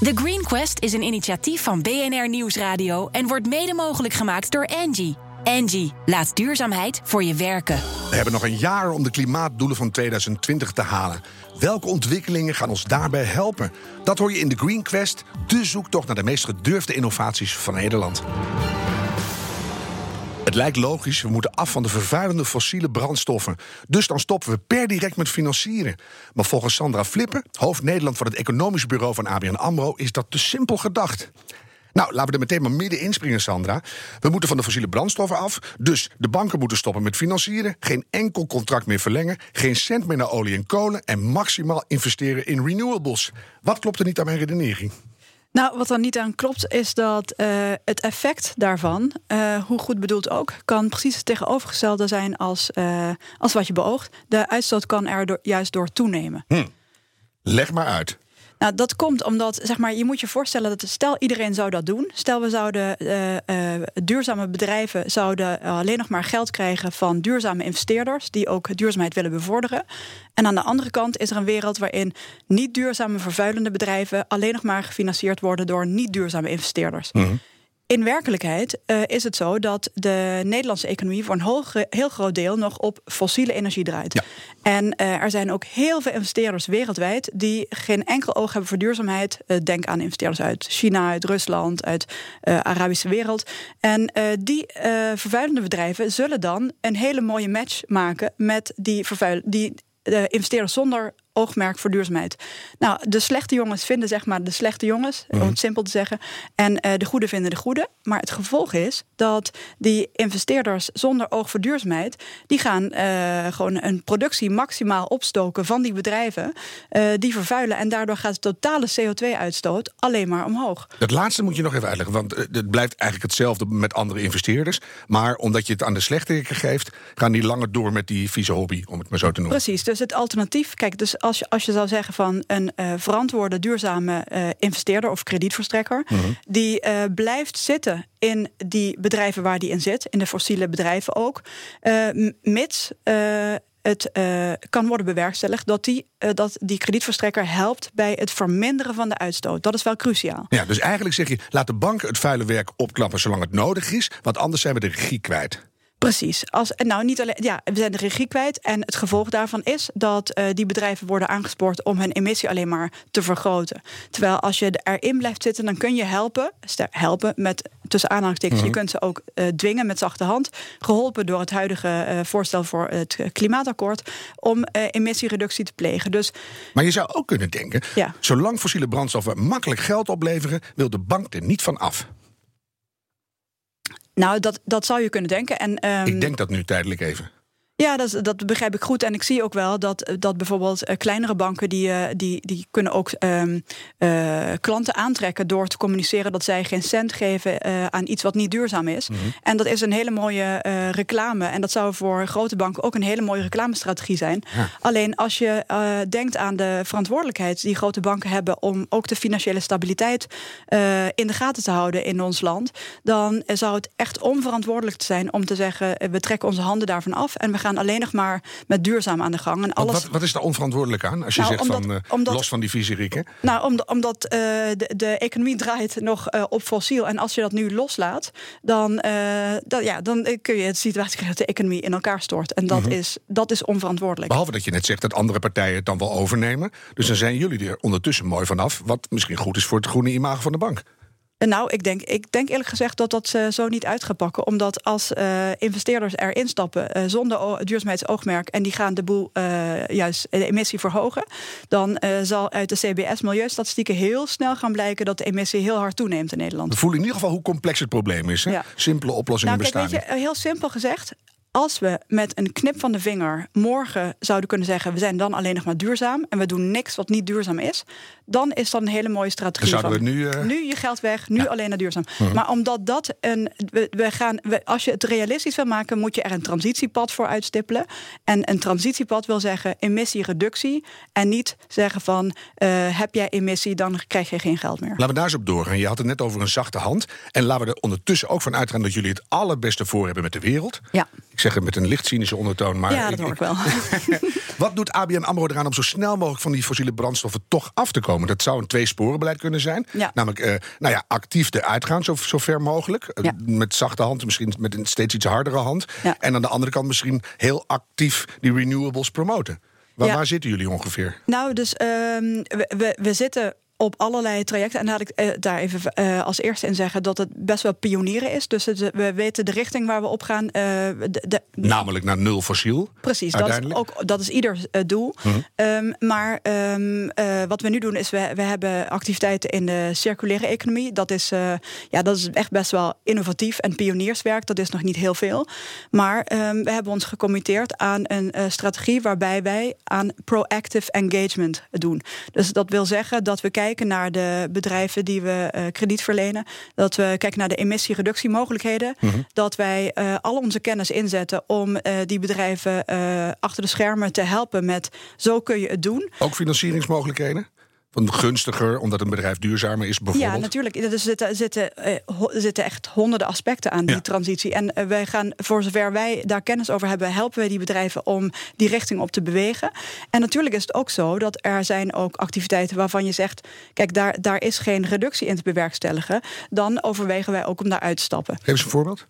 The Green Quest is een initiatief van BNR Nieuwsradio en wordt mede mogelijk gemaakt door Angie. Angie, laat duurzaamheid voor je werken. We hebben nog een jaar om de klimaatdoelen van 2020 te halen. Welke ontwikkelingen gaan ons daarbij helpen? Dat hoor je in de Green Quest, de zoektocht naar de meest gedurfde innovaties van Nederland. Het lijkt logisch, we moeten af van de vervuilende fossiele brandstoffen. Dus dan stoppen we per direct met financieren. Maar volgens Sandra Flippen, hoofd Nederland van het Economisch Bureau van ABN AMRO, is dat te simpel gedacht. Nou, laten we er meteen maar midden inspringen, Sandra. We moeten van de fossiele brandstoffen af. Dus de banken moeten stoppen met financieren. Geen enkel contract meer verlengen. Geen cent meer naar olie en kolen. En maximaal investeren in renewables. Wat klopt er niet aan mijn redenering? Nou, wat er niet aan klopt, is dat uh, het effect daarvan, uh, hoe goed bedoeld ook, kan precies het tegenovergestelde zijn als, uh, als wat je beoogt. De uitstoot kan er door, juist door toenemen. Hm. Leg maar uit. Nou, dat komt omdat, zeg maar, je moet je voorstellen dat stel iedereen zou dat doen. Stel we zouden uh, uh, duurzame bedrijven zouden alleen nog maar geld krijgen van duurzame investeerders die ook duurzaamheid willen bevorderen. En aan de andere kant is er een wereld waarin niet duurzame vervuilende bedrijven alleen nog maar gefinancierd worden door niet duurzame investeerders. Mhm. In werkelijkheid uh, is het zo dat de Nederlandse economie voor een heel groot deel nog op fossiele energie draait. Ja. En uh, er zijn ook heel veel investeerders wereldwijd die geen enkel oog hebben voor duurzaamheid. Uh, denk aan investeerders uit China, uit Rusland, uit de Arabische wereld. En die vervuilende bedrijven zullen dan een hele mooie match maken met die, vervuil die investeerders zonder oogmerk voor duurzaamheid. Nou, de slechte jongens vinden zeg maar de slechte jongens, mm. om het simpel te zeggen. En uh, de goede vinden de goede. Maar het gevolg is dat die investeerders zonder oog voor duurzaamheid... die gaan uh, gewoon een productie maximaal opstoken van die bedrijven... Uh, die vervuilen en daardoor gaat de totale CO2-uitstoot alleen maar omhoog. Dat laatste moet je nog even uitleggen, want het blijft eigenlijk hetzelfde met andere investeerders. Maar omdat je het aan de slechteriken geeft, gaan die langer door met die vieze hobby, om het maar zo te noemen. Precies, dus het alternatief, kijk, dus als je, als je zou zeggen van een uh, verantwoorde, duurzame uh, investeerder of kredietverstrekker, Mhm. die uh, blijft zitten in die bedrijven waar die in zit, in de fossiele bedrijven ook, mits het uh, kan worden bewerkstelligd dat die, uh, dat die kredietverstrekker helpt bij het verminderen van de uitstoot. Dat is wel cruciaal. Ja, dus eigenlijk zeg je, laat de banken het vuile werk opklappen zolang het nodig is, want anders zijn we de regie kwijt. Precies. Als, nou, niet alleen, ja, we zijn de regie kwijt. En het gevolg daarvan is dat uh, die bedrijven worden aangespoord om hun emissie alleen maar te vergroten. Terwijl als je erin blijft zitten, dan kun je helpen. Helpen met tussen aanhalingstekens. Mm -hmm. Je kunt ze ook uh, dwingen met zachte hand. Geholpen door het huidige uh, voorstel voor het klimaatakkoord. om emissiereductie te plegen. Dus, maar je zou ook kunnen denken. Ja. Zolang fossiele brandstoffen makkelijk geld opleveren, wil de bank er niet van af. Nou, dat, dat zou je kunnen denken. En, um, ik denk dat nu tijdelijk even. Ja, dat, dat begrijp ik goed. En ik zie ook wel dat, dat bijvoorbeeld uh, kleinere banken... die, uh, die, die kunnen ook um, uh, klanten aantrekken door te communiceren... dat zij geen cent geven aan iets wat niet duurzaam is. Mhm. Mm -hmm. En dat is een hele mooie reclame. En dat zou voor grote banken ook een hele mooie reclamestrategie zijn. Ja. Alleen als je denkt aan de verantwoordelijkheid... die grote banken hebben om ook de financiële stabiliteit... in de gaten te houden in ons land... dan zou het echt onverantwoordelijk zijn om te zeggen... we trekken onze handen daarvan af en we gaan gaan alleen nog maar met duurzaam aan de gang. En alles... wat, wat, is daar onverantwoordelijk aan? Als je nou, zegt omdat, van uh, omdat, los van die vieze Nou, om, omdat uh, de, de, economie draait nog uh, op fossiel. En als je dat nu loslaat, dan, dan, ja, dan kun je de situatie krijgen dat de economie in elkaar stort. En dat, Mhm. mm -hmm. is, dat is onverantwoordelijk. Behalve dat je net zegt dat andere partijen het dan wel overnemen. Dus dan zijn jullie er ondertussen mooi vanaf. Wat misschien goed is voor het groene imago van de bank. Nou, ik denk, ik denk eerlijk gezegd dat dat uh, zo niet uit gaat pakken. Omdat als uh, investeerders erin stappen uh, zonder duurzaamheidsoogmerk... en die gaan de boel juist de emissie verhogen... dan zal uit de CBS Milieustatistieken heel snel gaan blijken... dat de emissie heel hard toeneemt in Nederland. We voelen in ieder geval hoe complex het probleem is. Hè? Ja. Simpele oplossingen nou, kijk, bestaan weet je, Heel simpel gezegd, als we met een knip van de vinger morgen zouden kunnen zeggen... we zijn dan alleen nog maar duurzaam en we doen niks wat niet duurzaam is... dan is dat een hele mooie strategie. Dan zouden van, we nu, uh... nu je geld weg, nu Ja. alleen naar duurzaam. Mhm. Maar omdat dat een... We, we gaan, we, als je het realistisch wil maken... moet je er een transitiepad voor uitstippelen. En een transitiepad wil zeggen emissiereductie... en niet zeggen van eh, heb jij emissie, dan krijg je geen geld meer. Laten we daar eens op doorgaan. Je had het net over een zachte hand. En laten we er ondertussen ook van uitgaan dat jullie het allerbeste voor hebben met de wereld. Ja. Ik zeg het met een licht cynische ondertoon. Maar ja, dat hoor ik wel. Wat doet ABN AMRO eraan om zo snel mogelijk van die fossiele brandstoffen toch af te komen? Dat zou een tweesporenbeleid kunnen zijn. Ja. Namelijk, uh, nou ja, actief eruit gaan zo, zo ver mogelijk. Uh, Ja. Met zachte hand, misschien met een steeds iets hardere hand. Ja. En aan de andere kant misschien heel actief die renewables promoten. Waar, Ja. waar zitten jullie ongeveer? Nou, dus ehm, we, we, we zitten op allerlei trajecten. En laat ik eh, daar even eh, als eerste in zeggen dat het best wel pionieren is. Dus het, we weten de richting waar we op gaan. eh, de, de- Namelijk naar nul fossiel. Precies, dat is, ook, dat is ieder doel. Mhm. Ehm, maar ehm, eh, wat we nu doen is, we, we hebben activiteiten in de circulaire economie. Dat is, ja, dat is echt best wel innovatief en pionierswerk. Dat is nog niet heel veel. Maar ehm, we hebben ons gecommitteerd aan een strategie waarbij wij aan proactive engagement doen. Dus dat wil zeggen dat we kijken naar de bedrijven die we eh, krediet verlenen. Dat we kijken naar de emissiereductiemogelijkheden. Dat wij eh, al onze kennis inzetten om eh, die bedrijven achter de schermen te helpen met zo kun je het doen. Ook financieringsmogelijkheden? Van gunstiger, omdat een bedrijf duurzamer is, bijvoorbeeld? Ja, natuurlijk. Er zitten, zitten, eh, er zitten echt honderden aspecten aan die Ja. transitie. En eh, wij gaan, voor zover wij daar kennis over hebben, helpen wij die bedrijven om die richting op te bewegen. En natuurlijk is het ook zo dat er zijn ook activiteiten waarvan je zegt: kijk, daar, daar is geen reductie in te bewerkstelligen. Dan overwegen wij ook om daar uit te stappen. Geef eens een voorbeeld.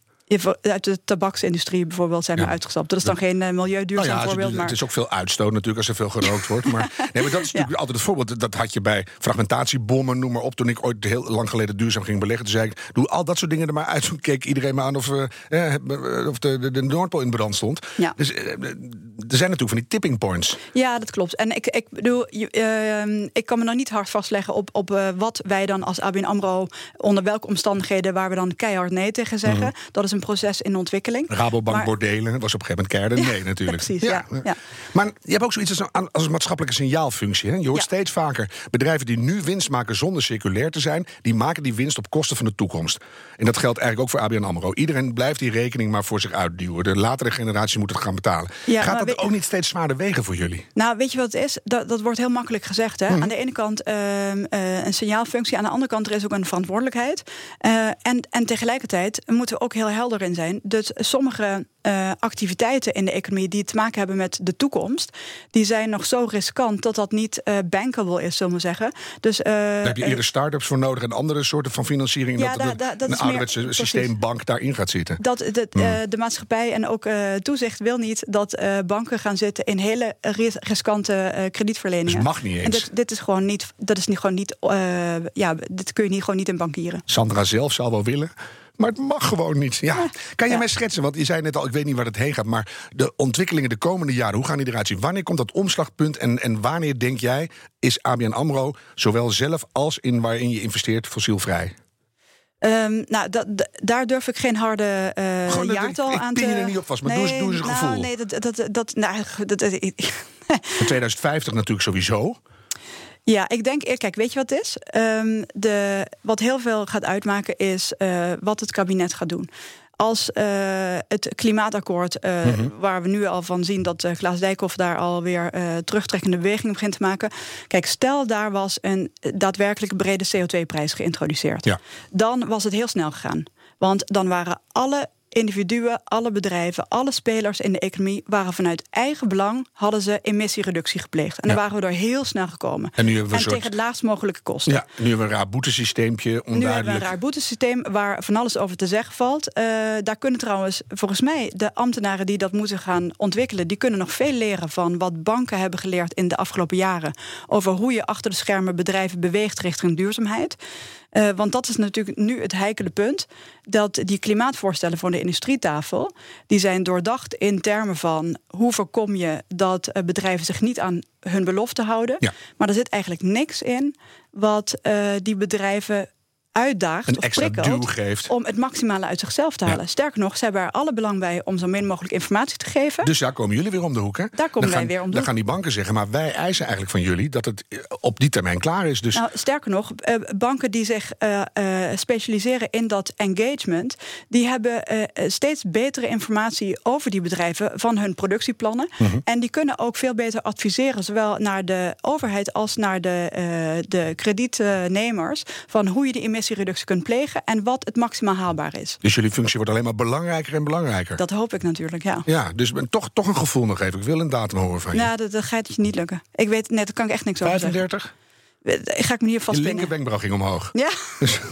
Uit de tabaksindustrie bijvoorbeeld zijn we Ja. uitgestapt. Dat is dan geen eh, milieuduurzaam Nou ja, voorbeeld. het, Maar het is ook veel uitstoot natuurlijk als er veel gerookt wordt. Maar, nee, maar dat is natuurlijk altijd het voorbeeld. Dat had je bij fragmentatiebommen, noem maar op. Toen ik ooit heel lang geleden duurzaam ging beleggen, toen zei ik: doe al dat soort dingen er maar uit. Toen keek iedereen maar aan of, eh, eh, of de, de, de Noordpool in brand stond. Ja. Dus eh, er zijn natuurlijk van die tipping points. Ja, dat klopt. En ik, ik bedoel, ehm, ik kan me nog niet hard vastleggen op, op wat wij dan als ABN AMRO... onder welke omstandigheden waar we dan keihard nee tegen zeggen. Dat is een proces in ontwikkeling. Rabobank Maar- bordelen was op een gegeven moment keihard een nee natuurlijk. precies, ja, ja. Maar je hebt ook zoiets als een, als een maatschappelijke signaalfunctie. Hè? Je hoort steeds vaker bedrijven die nu winst maken zonder circulair te zijn... die maken die winst op kosten van de toekomst. En dat geldt eigenlijk ook voor ABN AMRO. Iedereen blijft die rekening maar voor zich uitduwen. De latere generatie moet het gaan betalen. Gaat dat weet- ook niet steeds zwaarder wegen voor jullie? Nou, weet je wat het is? Dat, dat wordt heel makkelijk gezegd. Hè? Aan de ene kant ehm, eh, een signaalfunctie, aan de andere kant er is ook een verantwoordelijkheid. Eh, en, en tegelijkertijd moeten we ook heel helder in zijn. Dus sommige eh, activiteiten in de economie die te maken hebben met de toekomst, die zijn nog zo riskant dat dat niet eh, bankable is, zullen we zeggen. Dus, eh, Daar heb je eerder start-ups voor nodig en andere soorten van financiering. Ja, dat daar- dat een ouderwetse systeembank daarin gaat zitten. Dat de, eh, de maatschappij en ook toezicht wil niet dat banken gaan zitten in hele ris- riskante kredietverleningen. Dus mag niet En eens. dit, dit is gewoon niet, dat is niet gewoon niet, ja, dit kun je niet gewoon niet in bankieren. Sandra zelf zou wel willen. Maar het mag gewoon niet. Ja. Kan je Ja. mij schetsen? Want je zei net al, ik weet niet waar het heen gaat. Maar de ontwikkelingen de komende jaren, hoe gaan die eruit zien? Wanneer komt dat omslagpunt? En, en wanneer denk jij, is ABN AMRO zowel zelf als in waarin je investeert fossielvrij? Ehm, nou, daar durf ik geen harde eh, Gewoon, dat- jaartal ik aan pin te... je er niet op vast, maar doe eens- doe eens een nou, gevoel. Nee, dat, dat, dat, nou, dat, dat- In 2050 natuurlijk sowieso. Ja, ik denk, eh, kijk, weet je wat het is? Ehm, de, wat heel veel gaat uitmaken is eh, wat het kabinet gaat doen. Als eh, het klimaatakkoord, Mhm. waar we nu al van zien dat eh, Klaas Dijkhoff daar alweer terugtrekkende beweging begint te maken. Kijk, stel daar was een daadwerkelijk brede CO2-prijs geïntroduceerd. Ja. Dan was het heel snel gegaan. Want dan waren alle individuen, alle bedrijven, alle spelers in de economie waren vanuit eigen belang hadden ze emissiereductie gepleegd. En Ja. waren we er heel snel gekomen. En nu hebben we een En soort- tegen het laagst mogelijke kosten. Ja, nu hebben we een raar boetesysteempje. Nu hebben we Onduidelijk. een raar boetesysteem waar van alles over te zeggen valt. Eh, daar kunnen trouwens, volgens mij, de ambtenaren die dat moeten gaan ontwikkelen, die kunnen nog veel leren van wat banken hebben geleerd in de afgelopen jaren. Over hoe je achter de schermen bedrijven beweegt richting duurzaamheid. Eh, want dat is natuurlijk nu het heikele punt. Dat die klimaatvoorstellen voor de industrietafel, die zijn doordacht in termen van hoe voorkom je dat eh, bedrijven zich niet aan hun belofte houden. Ja. Maar er zit eigenlijk niks in wat eh, die bedrijven uitdaagt Een of extra prikkelt duw geeft. om het maximale uit zichzelf te Ja. halen. Sterker nog, ze hebben er alle belang bij om zo min mogelijk informatie te geven. Dus daar komen jullie weer om de hoek, hè? Daar komen dan wij gaan, weer om de Dan hoek. gaan die banken zeggen, maar wij eisen eigenlijk van jullie... dat het eh, op die termijn klaar is. Dus Nou, sterker nog, eh, banken die zich eh, specialiseren in dat engagement, die hebben steeds betere informatie over die bedrijven van hun productieplannen. Mhm. En die kunnen ook veel beter adviseren, zowel naar de overheid als naar de, de kredietnemers, van hoe je die emissiereductie kunt plegen en wat het maximaal haalbaar is. Dus jullie functie wordt alleen maar belangrijker en belangrijker. Dat hoop ik natuurlijk, ja. Ja, dus ben toch, toch een gevoel nog even. Ik wil een datum horen van je. Nou, dat, dat gaat je niet lukken. Ik weet, net, daar kan ik echt niks over zeggen. 35? Ga ik me hier Je vastpinnen. linkerwenkbrauw ging omhoog. Ja,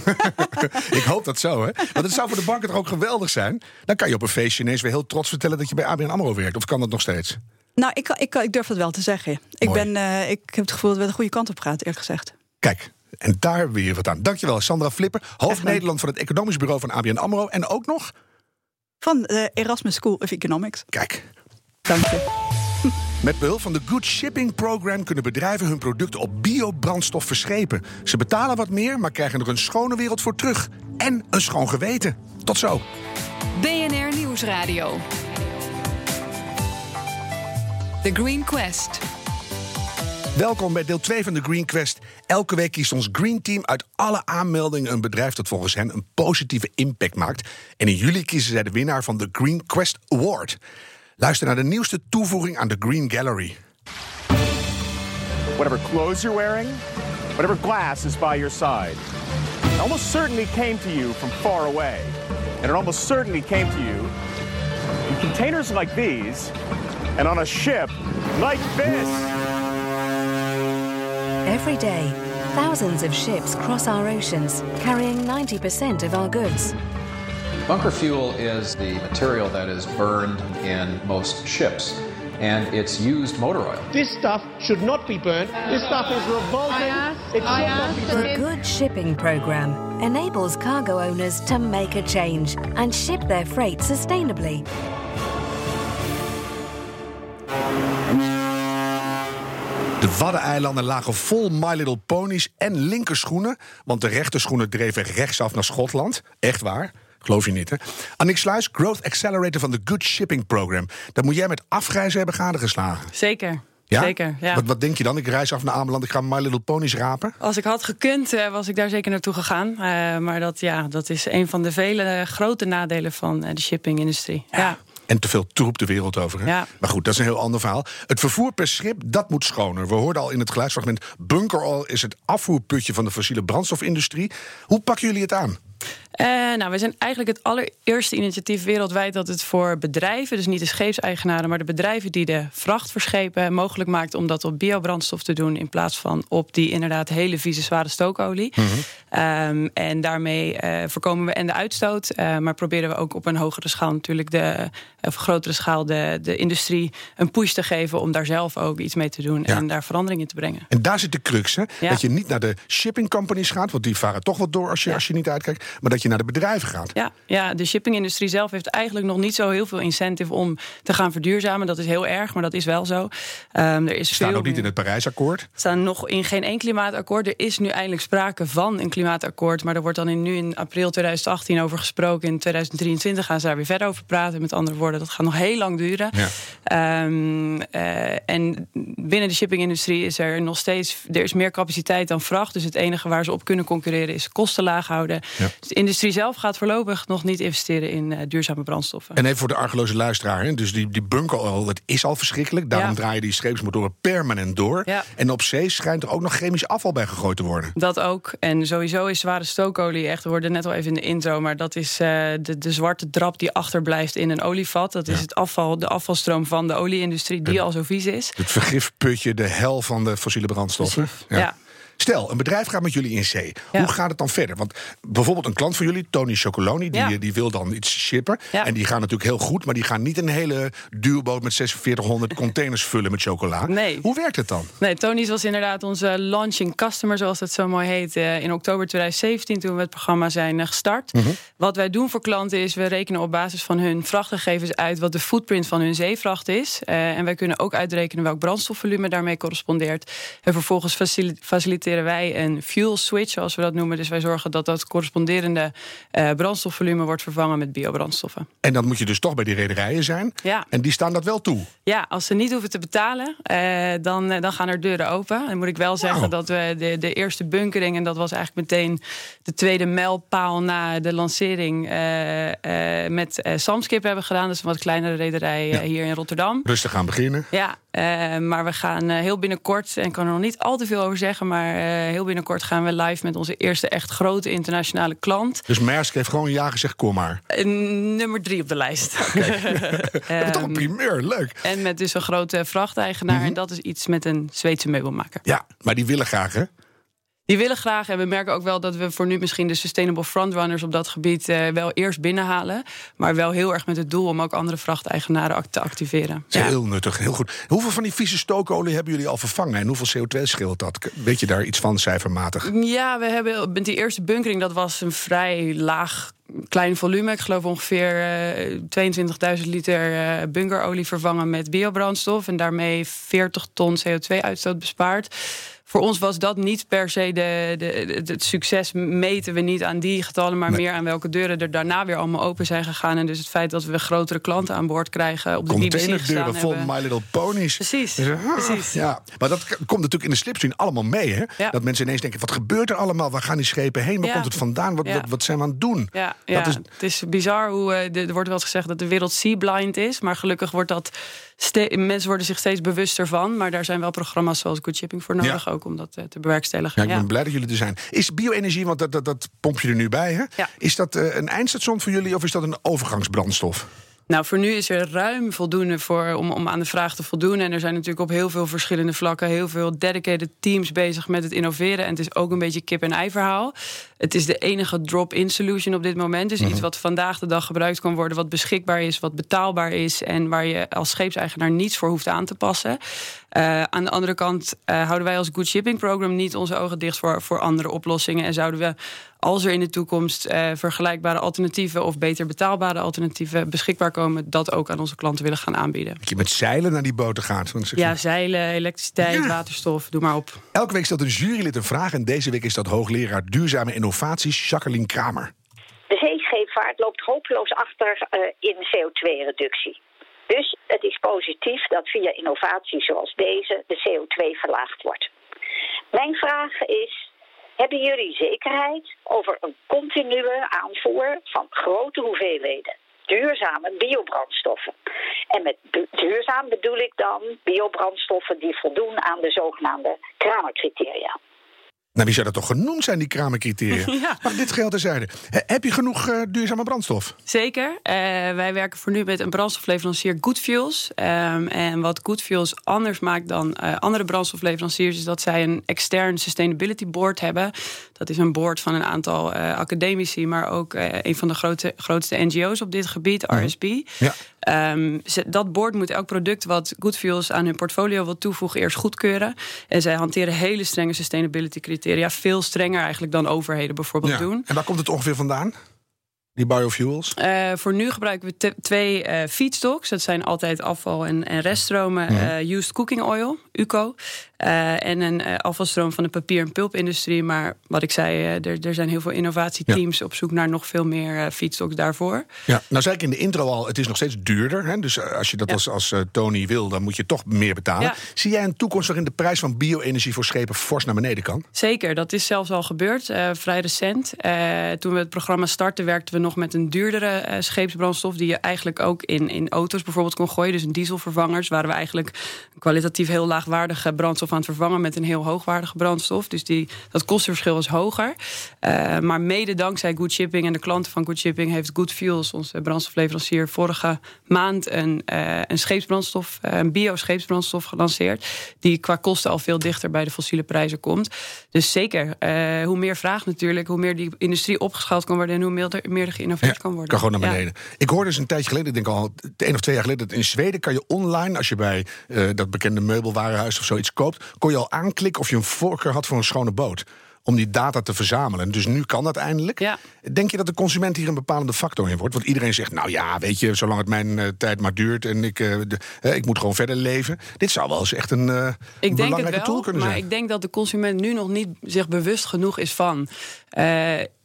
ik hoop dat zo, hè? Want het zou voor de banken toch ook geweldig zijn? Dan kan je op een feestje ineens weer heel trots vertellen dat je bij ABN AMRO werkt. Of kan dat nog steeds? nou, ik, ik, durf dat wel te zeggen. Ik, Mooi. ben, eh, ik heb het gevoel dat we de goede kant op gaan, eerlijk gezegd. Kijk, en daar weer wat aan. Dankjewel, Sandra Flipper, hoofd. Nederland van het Economisch Bureau van ABN AMRO. En ook nog, Van de Erasmus School of Economics. kijk, Dank je. met behulp van de Good Shipping Program kunnen bedrijven hun producten op biobrandstof verschepen. Ze betalen wat meer, maar krijgen er een schone wereld voor terug. En een schoon geweten. Tot zo. BNR Nieuwsradio. The Green Quest. Welkom bij deel 2 van de Green Quest. Elke week kiest ons Green Team uit alle aanmeldingen een bedrijf dat volgens hen een positieve impact maakt. En in juli kiezen zij de winnaar van de Green Quest Award. Luister naar de nieuwste toevoeging aan de Green Gallery. whatever clothes you're wearing, whatever glass is by your side. It almost certainly came to you from far away. And it almost certainly came to you in containers like these and on a ship like this. Every day, thousands of ships cross our oceans, carrying 90% of our goods. Bunker fuel is the material that is burned in most ships, and it's used motor oil. This stuff should not be burnt. This stuff is revolting. it should not be burnt. The Good Shipping Program enables cargo owners to make a change and ship their freight sustainably. Waddeneilanden lagen vol My Little Ponies en linkerschoenen. Want de rechterschoenen dreven rechtsaf naar Schotland. Echt waar. Geloof je niet, hè? Annick Sluis, Growth Accelerator van de Good Shipping Program. Dat moet jij met afgrijzen hebben gadegeslagen. Zeker. Ja? Zeker, ja. Wat, wat denk je dan? Ik reis af naar Ameland, ik ga My Little Ponies rapen. Als ik had gekund, eh, was ik daar zeker naartoe gegaan. Eh, maar dat, ja, dat is een van de vele eh, grote nadelen van de shippingindustrie. Ja. En te veel troep de wereld over. Hè? Ja. Maar goed, dat is een heel ander verhaal. Het vervoer per schip, dat moet schoner. We hoorden al in het geluidsfragment... bunker oil is het afvoerputje van de fossiele brandstofindustrie. Hoe pakken jullie het aan? Eh, nou, we zijn eigenlijk het allereerste initiatief wereldwijd dat het voor bedrijven, dus niet de scheepseigenaren, maar de bedrijven die de vracht verschepen, mogelijk maakt om dat op biobrandstof te doen in plaats van op die inderdaad hele vieze zware stookolie. Ehm, en daarmee eh, voorkomen we en de uitstoot, eh, maar proberen we ook op een hogere schaal natuurlijk de, of grotere schaal de, de industrie een push te geven om daar zelf ook iets mee te doen Ja. en daar verandering in te brengen. En daar zit de crux, hè? Ja. Dat je niet naar de shipping companies gaat... want die varen toch wat door als je, Ja. als je niet uitkijkt... maar dat je naar de bedrijven gaat. Ja, ja, de shippingindustrie zelf heeft eigenlijk nog niet zo heel veel incentive om te gaan verduurzamen. Dat is heel erg, maar dat is wel zo. Ehm, er is Staan veel ook niet in het Parijsakkoord. staan nog in geen één klimaatakkoord. Er is nu eindelijk sprake van een klimaatakkoord. Maar er wordt dan in, nu in april 2018 over gesproken. In 2023 gaan ze daar weer verder over praten. Met andere woorden, dat gaat nog heel lang duren. Ja. Ehm, eh, en binnen de shippingindustrie is er nog steeds... er is meer capaciteit dan vracht. Dus het enige waar ze op kunnen concurreren is kosten laag houden. Ja. Dus de industrie zelf gaat voorlopig nog niet investeren in eh, duurzame brandstoffen. En even voor de argeloze luisteraar. Hè? Dus die, die bunker oil, dat is al verschrikkelijk. Daarom Ja. draaien die scheepsmotoren permanent door. Ja. En op zee schijnt er ook nog chemisch afval bij gegooid te worden. Dat ook. En sowieso is zware stookolie echt, we hoorden net al even in de intro, maar dat is eh, de, de zwarte drap die achterblijft in een olievat. Dat is het afval, de afvalstroom van de olieindustrie die al zo vies is. Het vergifputje, de hel van de fossiele brandstoffen. Ja. Stel, een bedrijf gaat met jullie in zee. Ja. Hoe gaat het dan verder? Want bijvoorbeeld een klant van jullie, Tony Chocoloni, die, Ja. die wil dan iets shippen. Ja. En die gaan natuurlijk heel goed, maar die gaan niet een hele duurboot met 4600 containers vullen met chocola. Nee. Hoe werkt het dan? Nee, Tony's was inderdaad onze launching customer, zoals het zo mooi heet, eh, in oktober 2017 toen we het programma zijn eh, gestart. Wat wij doen voor klanten is, we rekenen op basis van hun vrachtgegevens uit wat de footprint van hun zeevracht is. Eh, en wij kunnen ook uitrekenen welk brandstofvolume daarmee correspondeert. En vervolgens facil- faciliteren wij een fuel switch, zoals we dat noemen. Dus wij zorgen dat dat corresponderende eh, brandstofvolume wordt vervangen met biobrandstoffen. En dan moet je dus toch bij die rederijen zijn. Ja. En die staan dat wel toe. Ja, als ze niet hoeven te betalen, eh, dan, eh, dan gaan er deuren open. En moet ik wel zeggen dat we de, de eerste bunkering... en dat was eigenlijk meteen de tweede mijlpaal na de lancering... met Samskip hebben gedaan. Dat is een wat kleinere rederij hier in Rotterdam. Rustig gaan beginnen. Ja, maar we gaan heel binnenkort, en ik kan er nog niet al te veel over zeggen... maar Maar uh, heel binnenkort gaan we live met onze eerste echt grote internationale klant. Dus Maersk heeft gewoon ja gezegd, kom maar. Uh, nummer drie op de lijst. Okay. um, toch een primeur, leuk. En met dus een grote vrachteigenaar. Mm -hmm. En dat is iets met een Zweedse meubelmaker. Ja, maar die willen graag, hè? Die willen graag. En we merken ook wel dat we voor nu misschien de sustainable frontrunners op dat gebied uh, wel eerst binnenhalen. Maar wel heel erg met het doel om ook andere vrachteigenaren te activeren. Ja. Heel nuttig, heel goed. Hoeveel van die vieze stookolie hebben jullie al vervangen? En hoeveel CO2 scheelt dat? Weet je daar iets van cijfermatig? Ja, we hebben met die eerste bunkering, dat was een vrij laag klein volume. Ik geloof ongeveer uh, 22.000 liter uh, bunkerolie vervangen met biobrandstof. En daarmee 40 ton CO2-uitstoot bespaard. Voor ons was dat niet per se de, de, de, het succes. Meten we niet aan die getallen, maar Nee. meer aan welke deuren er daarna weer allemaal open zijn gegaan. En dus het feit dat we grotere klanten aan boord krijgen op de Containerdeuren vol. My Little Ponies. Precies, Dus, ah, precies. Ja, maar dat komt natuurlijk in de slipstream allemaal mee. Hè? Ja. Dat mensen ineens denken, wat gebeurt er allemaal? Waar gaan die schepen heen? Waar Ja. komt het vandaan? Wat, Ja. wat, wat zijn we aan het doen? Ja, ja Dat is, het is bizar hoe. eh, er wordt wel eens gezegd dat de wereld sea-blind is. Maar gelukkig wordt dat. Mensen worden zich steeds bewuster van. Maar daar zijn wel programma's zoals Good Shipping voor nodig. Ja. Ook om dat eh, te bewerkstelligen. ja, ik ben blij dat jullie er zijn. Is bio-energie, want dat, dat, dat pomp je er nu bij, hè? Is dat eh, een eindstation voor jullie of is dat een overgangsbrandstof? Nou, voor nu is er ruim voldoende voor om, om aan de vraag te voldoen. En er zijn natuurlijk op heel veel verschillende vlakken heel veel dedicated teams bezig met het innoveren. En het is ook een beetje kip-en-ei verhaal. Het is de enige drop-in solution op dit moment. Dus iets wat vandaag de dag gebruikt kan worden, wat beschikbaar is, wat betaalbaar is. En waar je als scheepseigenaar niets voor hoeft aan te passen. Eh, aan de andere kant eh, houden wij als Good Shipping Program niet onze ogen dicht voor, voor andere oplossingen. En zouden we, als er in de toekomst eh, vergelijkbare alternatieven of beter betaalbare alternatieven beschikbaar komen, dat ook aan onze klanten willen gaan aanbieden. Dat je met zeilen naar die boten gaat. Want je- Ja, zeilen, elektriciteit, Ja. waterstof, doe maar op. Elke week stelt een jurylid een vraag en deze week is dat hoogleraar duurzame innovaties Jacqueline Kramer. De zeescheepvaart loopt hopeloos achter eh, in CO2-reductie. Dus het is positief dat via innovaties zoals deze de CO2 verlaagd wordt. Mijn vraag is: hebben jullie zekerheid over een continue aanvoer van grote hoeveelheden duurzame biobrandstoffen? En met du- duurzaam bedoel ik dan biobrandstoffen die voldoen aan de zogenaamde Kramercriteria. Nou, wie zou dat toch genoemd zijn, die Kramercriteria? Ja. Maar dit geldt terzijde. He- Heb je genoeg eh, duurzame brandstof? Zeker. Eh, wij werken voor nu met een brandstofleverancier Good Fuels. Ehm, en wat Good Fuels anders maakt dan eh, andere brandstofleveranciers... is dat zij een extern sustainability board hebben. Dat is een board van een aantal academici... maar ook een van de grote, grootste NGO's op dit gebied, RSB. Ja. Ehm, ze- dat board moet elk product wat Good Fuels aan hun portfolio wil toevoegen eerst goedkeuren. En zij hanteren hele strenge sustainability criteria. Veel strenger eigenlijk dan overheden bijvoorbeeld Ja. doen. En waar komt het ongeveer vandaan? Die biofuels? Eh, voor nu gebruiken we te- twee eh, feedstocks. Dat zijn altijd afval- en, en reststromen. Mhm. eh, used cooking oil, UCO. en een afvalstroom van de papier- en pulpindustrie. Maar wat ik zei, er, er zijn heel veel innovatieteams op zoek naar nog veel meer feedstocks daarvoor. Ja, nou zei ik in de intro al, het is nog steeds duurder. Hè? Dus als je dat Ja. als, als Tony wil, dan moet je toch meer betalen. Zie jij een toekomst waarin de prijs van bio-energie voor schepen fors naar beneden kan? Zeker, dat is zelfs al gebeurd, vrij recent. Toen we het programma startten, werkten we nog met een duurdere eh, scheepsbrandstof... die je eigenlijk ook in, in auto's bijvoorbeeld kon gooien. Dus een dieselvervangers waren we eigenlijk kwalitatief heel laagwaardige brandstof aan het vervangen... met een heel hoogwaardige brandstof. Dus die, dat kostenverschil is hoger. Eh, maar mede dankzij Good Shipping en de klanten van Good Shipping... heeft Good Fuels, onze brandstofleverancier, vorige maand... een, eh, een scheepsbrandstof, een bio-scheepsbrandstof gelanceerd... die qua kosten al veel dichter bij de fossiele prijzen komt. Dus zeker, hoe meer vraag natuurlijk... hoe meer die industrie opgeschaald kan worden... en hoe meer er, meer er geïnnoveerd kan worden. Kan gewoon naar Ja. beneden. Ik hoorde eens een tijdje geleden, ik denk al één of twee jaar geleden... dat in Zweden kan je online, als je bij eh, dat bekende meubelwarenhuis of zoiets koopt... kon je al aanklikken of je een voorkeur had voor een schone boot. Om die data te verzamelen. Dus nu kan dat eindelijk. Ja. Denk je dat de consument hier een bepalende factor in wordt? Want iedereen zegt, nou ja, weet je, zolang het mijn eh, tijd maar duurt... en ik, eh, de, ik moet gewoon verder leven. Dit zou wel eens echt een, Ik denk belangrijke het tool wel, kunnen maar zijn. ik denk dat de consument nu nog niet zich bewust genoeg is van.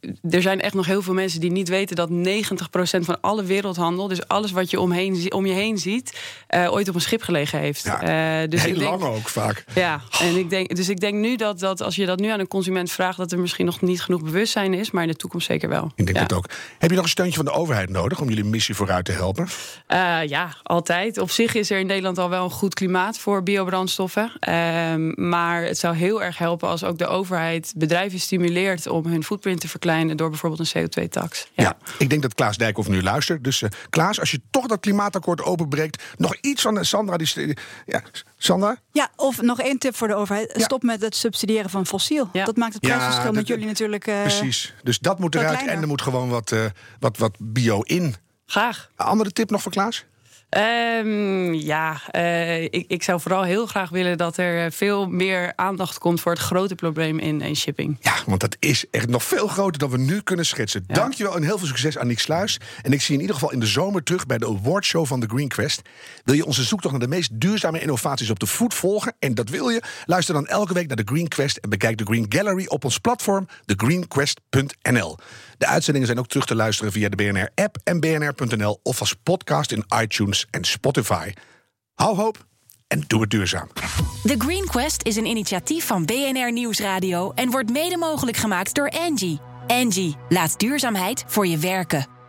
Eh, er zijn echt nog heel veel mensen die niet weten dat 90% van alle wereldhandel, dus alles wat je omheen, om je heen ziet, uh, ooit op een schip gelegen heeft. Ja, uh, dus heel ik denk, lang ook vaak. Ja, en ik denk, dus ik denk nu dat, dat als je dat nu aan een consument vraagt, dat er misschien nog niet genoeg bewustzijn is, maar in de toekomst zeker wel. Ik denk het ook. Heb je nog een steuntje van de overheid nodig om jullie missie vooruit te helpen? Uh, ja, altijd. Op zich is er in Nederland al wel een goed klimaat voor biobrandstoffen. Ehm, maar het zou heel erg helpen als ook de overheid bedrijven stimuleert om hun footprint te verkleinen door bijvoorbeeld een CO2-tax. Ja. ik denk dat Klaas Dijkhoff nu luistert. Dus uh, Klaas, als je toch dat klimaatakkoord openbreekt, nog iets van Sandra. Die, ja, Sandra? Ja, of nog één tip voor de overheid. Stop met het subsidiëren van fossiel. Ja. Dat maakt het prijsverschil met jullie natuurlijk. Uh, precies. Dus dat moet eruit en er moet gewoon wat, uh, wat, wat bio in. Graag. Een andere tip nog voor Klaas? Um, ja, uh, ik, ik zou vooral heel graag willen dat er veel meer aandacht komt voor het grote probleem in, in shipping. Ja, want dat is echt nog veel groter dan we nu kunnen schetsen. Ja. Dankjewel en heel veel succes aan Nick Sluis. En ik zie in ieder geval in de zomer terug bij de awardshow van de Green Quest. Wil je onze zoektocht naar de meest duurzame innovaties op de voet volgen? En dat wil je? Luister dan elke week naar de Green Quest en bekijk de Green Gallery op ons platform thegreenquest.nl. De uitzendingen zijn ook terug te luisteren via de BNR-app en bnr.nl of als podcast in iTunes en Spotify. Hou hoop en doe het duurzaam. The Green Quest is een initiatief van BNR Nieuwsradio en wordt mede mogelijk gemaakt door Angie. Angie, laat duurzaamheid voor je werken.